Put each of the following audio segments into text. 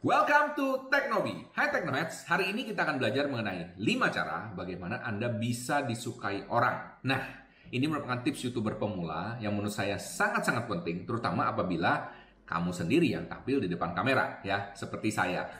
Welcome to Teknobi. Hai Teknoheads, hari ini kita akan belajar mengenai 5 cara bagaimana Anda bisa disukai orang. Nah, ini merupakan tips YouTuber pemula yang menurut saya sangat-sangat penting, terutama apabila kamu sendiri yang tampil di depan kamera, ya, seperti saya.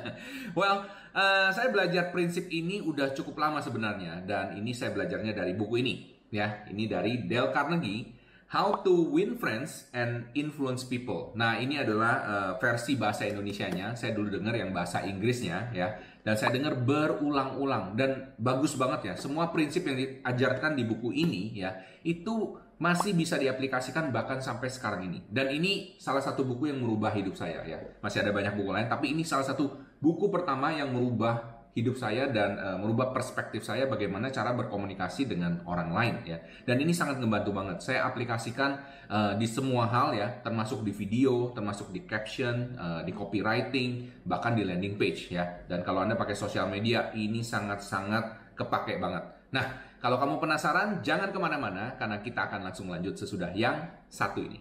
well, uh, saya belajar prinsip ini udah cukup lama sebenarnya, dan ini saya belajarnya dari buku ini, ya. Ini dari Dale Carnegie, How to Win Friends and Influence People. Nah, ini adalah uh, versi bahasa Indonesianya. Saya dulu dengar yang bahasa Inggrisnya ya. Dan saya dengar berulang-ulang dan bagus banget ya. Semua prinsip yang diajarkan di buku ini ya, itu masih bisa diaplikasikan bahkan sampai sekarang ini. Dan ini salah satu buku yang merubah hidup saya ya. Masih ada banyak buku lain, tapi ini salah satu buku pertama yang merubah hidup saya dan uh, merubah perspektif saya bagaimana cara berkomunikasi dengan orang lain ya. Dan ini sangat membantu banget. Saya aplikasikan uh, di semua hal ya, termasuk di video, termasuk di caption, uh, di copywriting, bahkan di landing page ya. Dan kalau Anda pakai sosial media, ini sangat-sangat kepake banget. Nah, kalau kamu penasaran, jangan ke mana-mana karena kita akan langsung lanjut sesudah yang satu ini.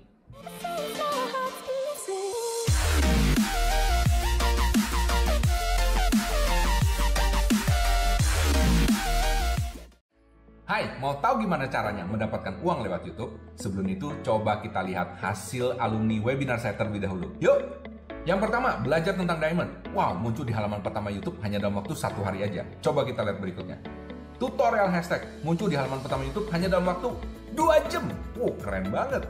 Hai, mau tahu gimana caranya mendapatkan uang lewat YouTube? Sebelum itu, coba kita lihat hasil alumni webinar saya terlebih dahulu. Yuk! Yang pertama, belajar tentang diamond. Wow, muncul di halaman pertama YouTube hanya dalam waktu satu hari aja. Coba kita lihat berikutnya. Tutorial hashtag muncul di halaman pertama YouTube hanya dalam waktu 2 jam. Wow, keren banget.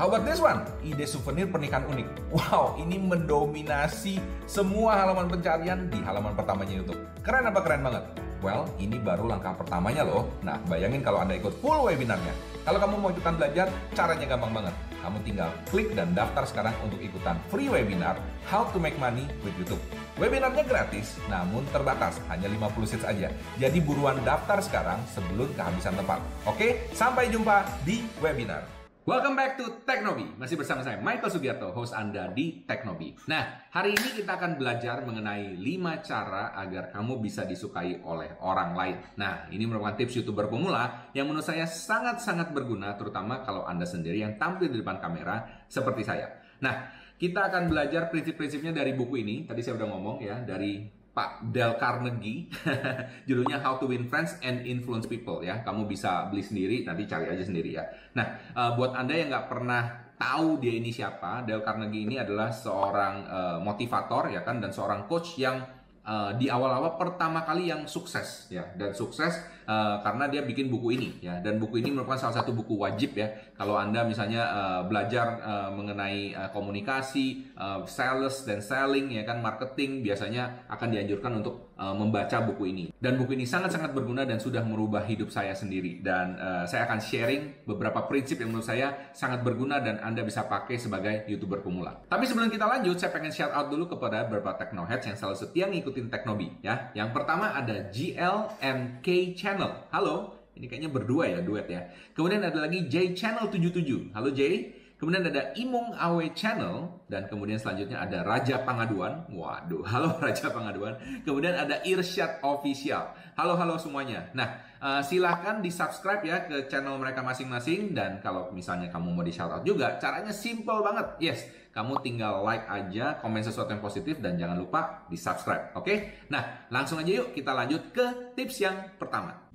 How about this one? Ide souvenir pernikahan unik. Wow, ini mendominasi semua halaman pencarian di halaman pertamanya YouTube. Keren apa keren banget? Well, ini baru langkah pertamanya loh. Nah, bayangin kalau Anda ikut full webinarnya. Kalau kamu mau ikutan belajar, caranya gampang banget. Kamu tinggal klik dan daftar sekarang untuk ikutan free webinar How to Make Money with YouTube. Webinarnya gratis, namun terbatas, hanya 50 seats aja. Jadi buruan daftar sekarang sebelum kehabisan tempat. Oke, sampai jumpa di webinar. Welcome back to Teknobi. Masih bersama saya Michael Sugiarto, host Anda di Teknobi. Nah, hari ini kita akan belajar mengenai 5 cara agar kamu bisa disukai oleh orang lain. Nah, ini merupakan tips YouTuber pemula yang menurut saya sangat-sangat berguna terutama kalau Anda sendiri yang tampil di depan kamera seperti saya. Nah, kita akan belajar prinsip-prinsipnya dari buku ini. Tadi saya udah ngomong ya, dari Pak Dale Carnegie. Judulnya How to Win Friends and Influence People ya. Kamu bisa beli sendiri, nanti cari aja sendiri ya. Nah, uh, buat Anda yang nggak pernah tahu dia ini siapa, Dale Carnegie ini adalah seorang uh, motivator ya kan dan seorang coach yang uh, di awal-awal pertama kali yang sukses ya dan sukses uh, karena dia bikin buku ini ya dan buku ini merupakan salah satu buku wajib ya kalau anda misalnya uh, belajar uh, mengenai uh, komunikasi, uh, sales dan selling ya kan marketing biasanya akan dianjurkan untuk uh, membaca buku ini dan buku ini sangat-sangat berguna dan sudah merubah hidup saya sendiri dan uh, saya akan sharing beberapa prinsip yang menurut saya sangat berguna dan anda bisa pakai sebagai youtuber pemula. Tapi sebelum kita lanjut, saya pengen shout out dulu kepada beberapa technoheads yang selalu setia ngikutin ikutin Teknobi ya. Yang pertama ada GLMK Channel. Halo, ini kayaknya berdua ya duet ya. Kemudian ada lagi J Channel 77. Halo J. Kemudian ada Imung Awe Channel dan kemudian selanjutnya ada Raja Pangaduan. Waduh, halo Raja Pangaduan. Kemudian ada Irsyad Official. Halo halo semuanya. Nah, uh, silahkan di subscribe ya ke channel mereka masing-masing dan kalau misalnya kamu mau di shout out juga, caranya simple banget. Yes, kamu tinggal like aja, komen sesuatu yang positif dan jangan lupa di subscribe. Oke? Okay? Nah, langsung aja yuk kita lanjut ke tips yang pertama.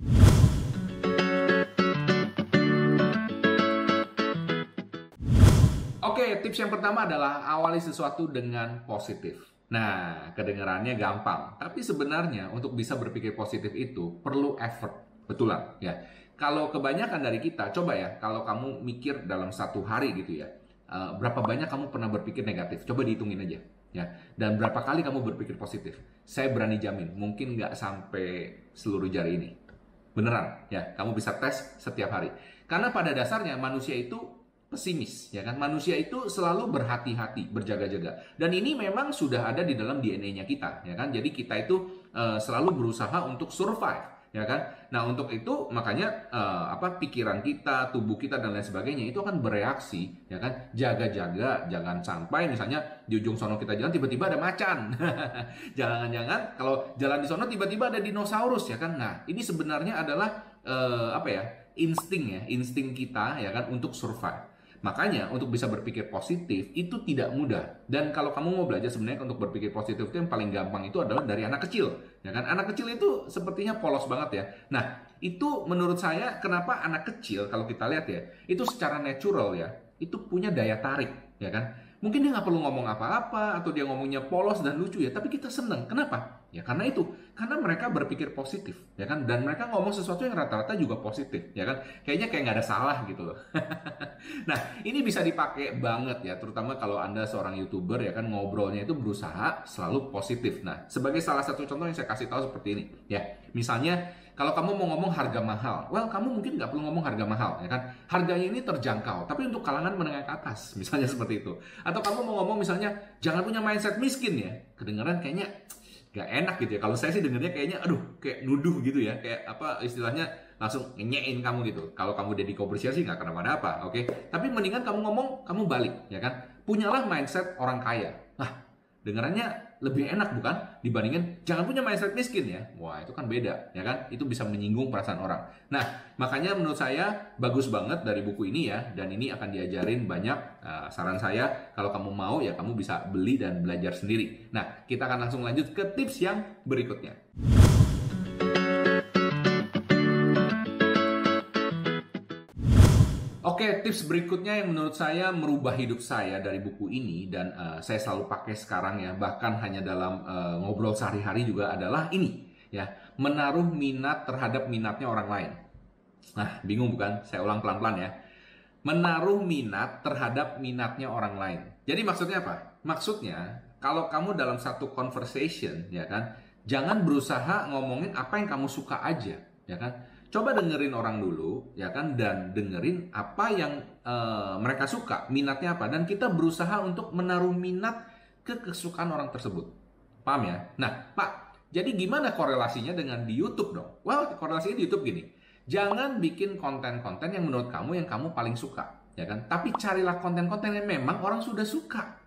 Oke, tips yang pertama adalah awali sesuatu dengan positif. Nah, kedengarannya gampang, tapi sebenarnya untuk bisa berpikir positif itu perlu effort, betulan ya. Kalau kebanyakan dari kita, coba ya, kalau kamu mikir dalam satu hari gitu ya, eh, berapa banyak kamu pernah berpikir negatif? Coba dihitungin aja, ya. Dan berapa kali kamu berpikir positif? Saya berani jamin, mungkin nggak sampai seluruh jari ini. Beneran, ya. Kamu bisa tes setiap hari. Karena pada dasarnya manusia itu pesimis ya kan? Manusia itu selalu berhati-hati berjaga-jaga. Dan ini memang sudah ada di dalam DNA-nya kita ya kan? Jadi kita itu uh, selalu berusaha untuk survive ya kan? Nah untuk itu makanya uh, apa pikiran kita tubuh kita dan lain sebagainya itu akan bereaksi ya kan? Jaga-jaga jangan sampai misalnya di ujung sono kita jalan tiba-tiba ada macan. Jangan-jangan kalau jalan di sono tiba-tiba ada dinosaurus ya kan? Nah ini sebenarnya adalah uh, apa ya insting ya insting kita ya kan untuk survive Makanya untuk bisa berpikir positif itu tidak mudah. Dan kalau kamu mau belajar sebenarnya untuk berpikir positif itu yang paling gampang itu adalah dari anak kecil. Ya kan? Anak kecil itu sepertinya polos banget ya. Nah, itu menurut saya kenapa anak kecil kalau kita lihat ya, itu secara natural ya, itu punya daya tarik, ya kan? Mungkin dia nggak perlu ngomong apa-apa atau dia ngomongnya polos dan lucu ya, tapi kita seneng. Kenapa? Ya karena itu, karena mereka berpikir positif, ya kan? Dan mereka ngomong sesuatu yang rata-rata juga positif, ya kan? Kayaknya kayak nggak ada salah gitu loh. nah, ini bisa dipakai banget ya, terutama kalau anda seorang youtuber ya kan ngobrolnya itu berusaha selalu positif. Nah, sebagai salah satu contoh yang saya kasih tahu seperti ini, ya, misalnya kalau kamu mau ngomong harga mahal, well kamu mungkin nggak perlu ngomong harga mahal, ya kan? Harganya ini terjangkau, tapi untuk kalangan menengah ke atas, misalnya seperti itu. Atau kamu mau ngomong misalnya jangan punya mindset miskin ya, kedengaran kayaknya gak enak gitu ya. Kalau saya sih dengarnya kayaknya, aduh, kayak nuduh gitu ya, kayak apa istilahnya langsung nyenyein kamu gitu. Kalau kamu jadi komersial sih nggak kenapa-napa, oke? Okay? Tapi mendingan kamu ngomong, kamu balik, ya kan? Punyalah mindset orang kaya. Nah, dengarannya lebih enak bukan dibandingin jangan punya mindset miskin ya. Wah, itu kan beda ya kan? Itu bisa menyinggung perasaan orang. Nah, makanya menurut saya bagus banget dari buku ini ya dan ini akan diajarin banyak uh, saran saya kalau kamu mau ya kamu bisa beli dan belajar sendiri. Nah, kita akan langsung lanjut ke tips yang berikutnya. Oke, tips berikutnya yang menurut saya merubah hidup saya dari buku ini dan uh, saya selalu pakai sekarang ya, bahkan hanya dalam uh, ngobrol sehari-hari juga adalah ini ya, menaruh minat terhadap minatnya orang lain. Nah, bingung bukan? Saya ulang pelan-pelan ya. Menaruh minat terhadap minatnya orang lain. Jadi maksudnya apa? Maksudnya kalau kamu dalam satu conversation ya kan, jangan berusaha ngomongin apa yang kamu suka aja, ya kan? Coba dengerin orang dulu ya kan? Dan dengerin apa yang uh, mereka suka. Minatnya apa? Dan kita berusaha untuk menaruh minat ke kesukaan orang tersebut. Paham ya? Nah pak jadi gimana korelasinya dengan di YouTube dong? Well korelasinya di YouTube gini. Jangan bikin konten-konten yang menurut kamu yang kamu paling suka ya kan? Tapi carilah konten-konten yang memang orang sudah suka.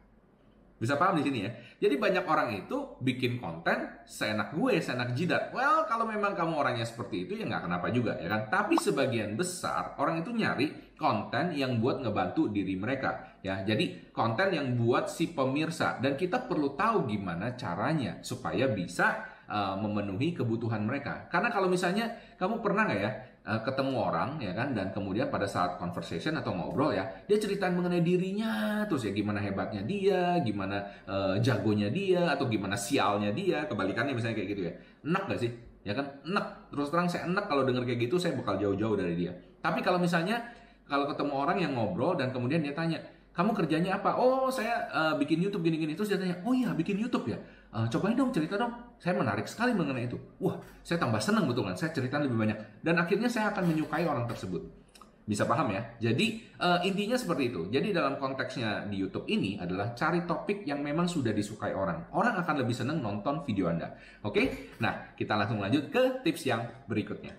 Bisa paham di sini ya. Jadi banyak orang itu bikin konten seenak gue, seenak jidat. Well, kalau memang kamu orangnya seperti itu ya nggak kenapa juga ya kan. Tapi sebagian besar orang itu nyari konten yang buat ngebantu diri mereka ya. Jadi konten yang buat si pemirsa dan kita perlu tahu gimana caranya supaya bisa uh, memenuhi kebutuhan mereka. Karena kalau misalnya kamu pernah nggak ya uh, ketemu orang ya kan dan kemudian pada saat conversation atau ngobrol ya dia ceritain mengenai dirinya terus ya gimana hebatnya dia gimana uh, jagonya dia atau gimana sialnya dia kebalikannya misalnya kayak gitu ya. Enak gak sih? Ya kan? Enak. Terus terang saya enak kalau denger kayak gitu saya bakal jauh-jauh dari dia. Tapi kalau misalnya kalau ketemu orang yang ngobrol dan kemudian dia tanya kamu kerjanya apa? Oh, saya uh, bikin YouTube gini-gini. Terus dia tanya, oh iya bikin YouTube ya? Uh, cobain dong, cerita dong. Saya menarik sekali mengenai itu. Wah, saya tambah senang betul kan. Saya cerita lebih banyak. Dan akhirnya saya akan menyukai orang tersebut. Bisa paham ya? Jadi uh, intinya seperti itu. Jadi dalam konteksnya di YouTube ini adalah cari topik yang memang sudah disukai orang. Orang akan lebih senang nonton video Anda. Oke? Nah, kita langsung lanjut ke tips yang berikutnya.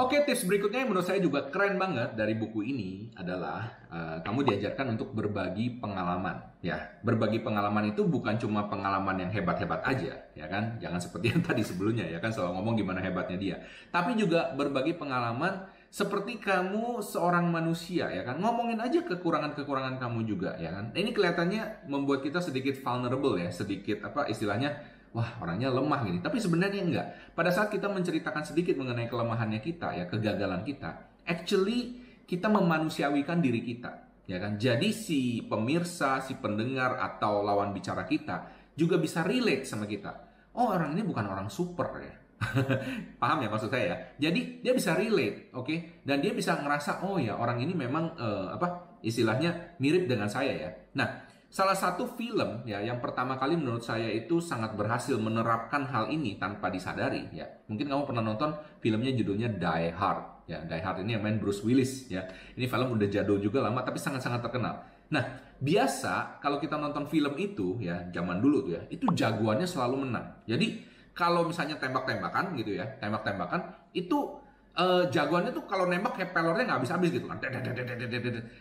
Oke, tips berikutnya yang menurut saya juga keren banget dari buku ini adalah uh, kamu diajarkan untuk berbagi pengalaman. Ya, berbagi pengalaman itu bukan cuma pengalaman yang hebat-hebat aja, ya kan? Jangan seperti yang tadi sebelumnya ya kan selalu ngomong gimana hebatnya dia. Tapi juga berbagi pengalaman seperti kamu seorang manusia ya kan ngomongin aja kekurangan-kekurangan kamu juga ya kan ini kelihatannya membuat kita sedikit vulnerable ya sedikit apa istilahnya wah orangnya lemah gini. Tapi sebenarnya enggak. Pada saat kita menceritakan sedikit mengenai kelemahannya kita, ya kegagalan kita, actually kita memanusiawikan diri kita. Ya kan? Jadi si pemirsa, si pendengar atau lawan bicara kita juga bisa relate sama kita. Oh, orang ini bukan orang super ya. Paham ya maksud saya ya? Jadi dia bisa relate, oke? Okay? Dan dia bisa ngerasa oh ya orang ini memang uh, apa istilahnya mirip dengan saya ya. Nah, Salah satu film ya yang pertama kali menurut saya itu sangat berhasil menerapkan hal ini tanpa disadari ya. Mungkin kamu pernah nonton filmnya judulnya Die Hard ya. Die Hard ini yang main Bruce Willis ya. Ini film udah jadul juga lama tapi sangat-sangat terkenal. Nah, biasa kalau kita nonton film itu ya zaman dulu tuh ya, itu jagoannya selalu menang. Jadi kalau misalnya tembak-tembakan gitu ya, tembak-tembakan itu uh, jagoannya tuh kalau nembak kayak pelornya nggak habis-habis gitu kan.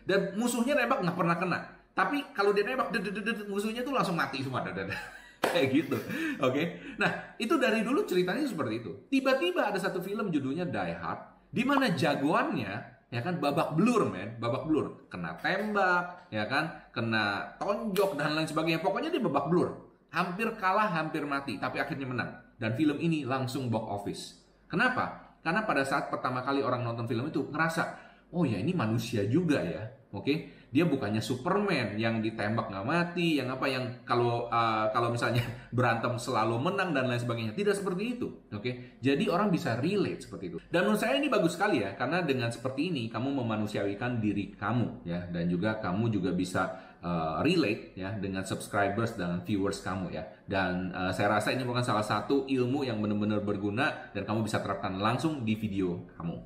Dan musuhnya nembak nggak pernah kena. Tapi kalau dia nembak, musuhnya tuh langsung mati semua. Kayak gitu. Oke. Nah, itu dari dulu ceritanya seperti itu. Tiba-tiba ada satu film judulnya Die Hard di mana jagoannya ya kan babak blur men babak blur kena tembak ya kan kena tonjok dan lain sebagainya pokoknya dia babak blur hampir kalah hampir mati tapi akhirnya menang dan film ini langsung box office kenapa karena pada saat pertama kali orang nonton film itu ngerasa oh ya ini manusia juga ya oke okay? Dia bukannya Superman yang ditembak nggak mati, yang apa yang kalau uh, kalau misalnya berantem selalu menang dan lain sebagainya. Tidak seperti itu, oke? Okay? Jadi orang bisa relate seperti itu. Dan menurut saya ini bagus sekali ya, karena dengan seperti ini kamu memanusiawikan diri kamu ya, dan juga kamu juga bisa uh, relate ya dengan subscribers dan viewers kamu ya. Dan uh, saya rasa ini merupakan salah satu ilmu yang benar-benar berguna dan kamu bisa terapkan langsung di video kamu.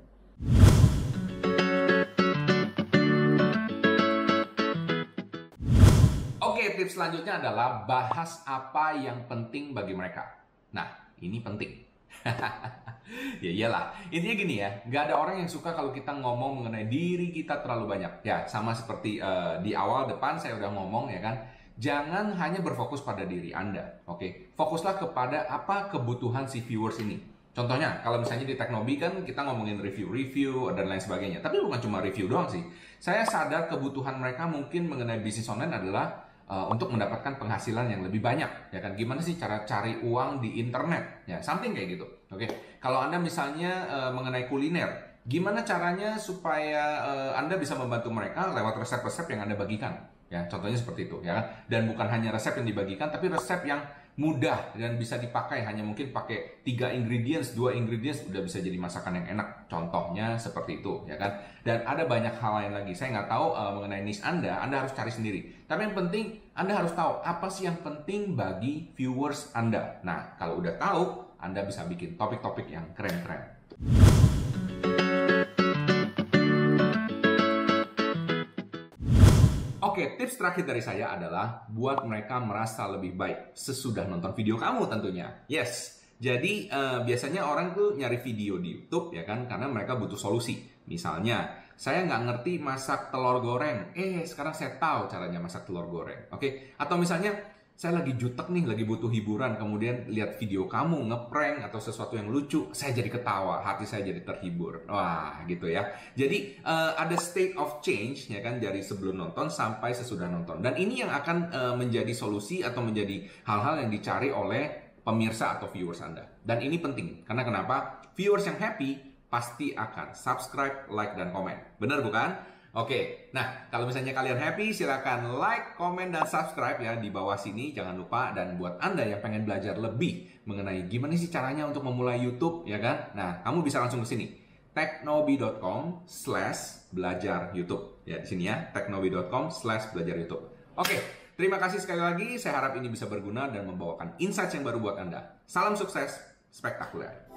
Tips selanjutnya adalah bahas apa yang penting bagi mereka. Nah, ini penting. ya iyalah, intinya gini ya, nggak ada orang yang suka kalau kita ngomong mengenai diri kita terlalu banyak. Ya, sama seperti uh, di awal depan saya udah ngomong ya kan, jangan hanya berfokus pada diri Anda. Oke, fokuslah kepada apa kebutuhan si viewers ini. Contohnya, kalau misalnya di Teknobi kan kita ngomongin review-review dan lain sebagainya. Tapi bukan cuma review doang sih. Saya sadar kebutuhan mereka mungkin mengenai bisnis online adalah uh, untuk mendapatkan penghasilan yang lebih banyak ya kan? Gimana sih cara cari uang di internet? Ya something kayak gitu. Oke okay? kalau anda misalnya uh, mengenai kuliner gimana caranya supaya uh, anda bisa membantu mereka lewat resep-resep yang anda bagikan? Ya contohnya seperti itu ya kan? Dan bukan hanya resep yang dibagikan tapi resep yang mudah dan bisa dipakai. Hanya mungkin pakai tiga ingredients dua ingredients udah bisa jadi masakan yang enak. Contohnya seperti itu ya kan? Dan ada banyak hal lain lagi. Saya nggak tahu uh, mengenai niche anda anda harus cari sendiri. Tapi yang penting anda harus tahu apa sih yang penting bagi viewers anda. Nah kalau udah tahu anda bisa bikin topik-topik yang keren-keren Oke, tips terakhir dari saya adalah buat mereka merasa lebih baik sesudah nonton video kamu tentunya. Yes, jadi uh, biasanya orang tuh nyari video di YouTube ya kan karena mereka butuh solusi. Misalnya, saya nggak ngerti masak telur goreng. Eh, sekarang saya tahu caranya masak telur goreng. Oke, atau misalnya saya lagi jutek nih, lagi butuh hiburan, kemudian lihat video kamu ngeprank atau sesuatu yang lucu, saya jadi ketawa, hati saya jadi terhibur. Wah, gitu ya. Jadi uh, ada state of change ya kan dari sebelum nonton sampai sesudah nonton. Dan ini yang akan uh, menjadi solusi atau menjadi hal-hal yang dicari oleh pemirsa atau viewers Anda. Dan ini penting karena kenapa? Viewers yang happy pasti akan subscribe, like dan komen. Benar bukan? Oke, nah kalau misalnya kalian happy silahkan like, komen, dan subscribe ya di bawah sini. Jangan lupa dan buat Anda yang pengen belajar lebih mengenai gimana sih caranya untuk memulai YouTube ya kan? Nah, kamu bisa langsung ke sini teknobi.com slash belajar YouTube ya di sini ya teknobi.com slash belajar YouTube. Oke, terima kasih sekali lagi. Saya harap ini bisa berguna dan membawakan insight yang baru buat Anda. Salam sukses, spektakuler.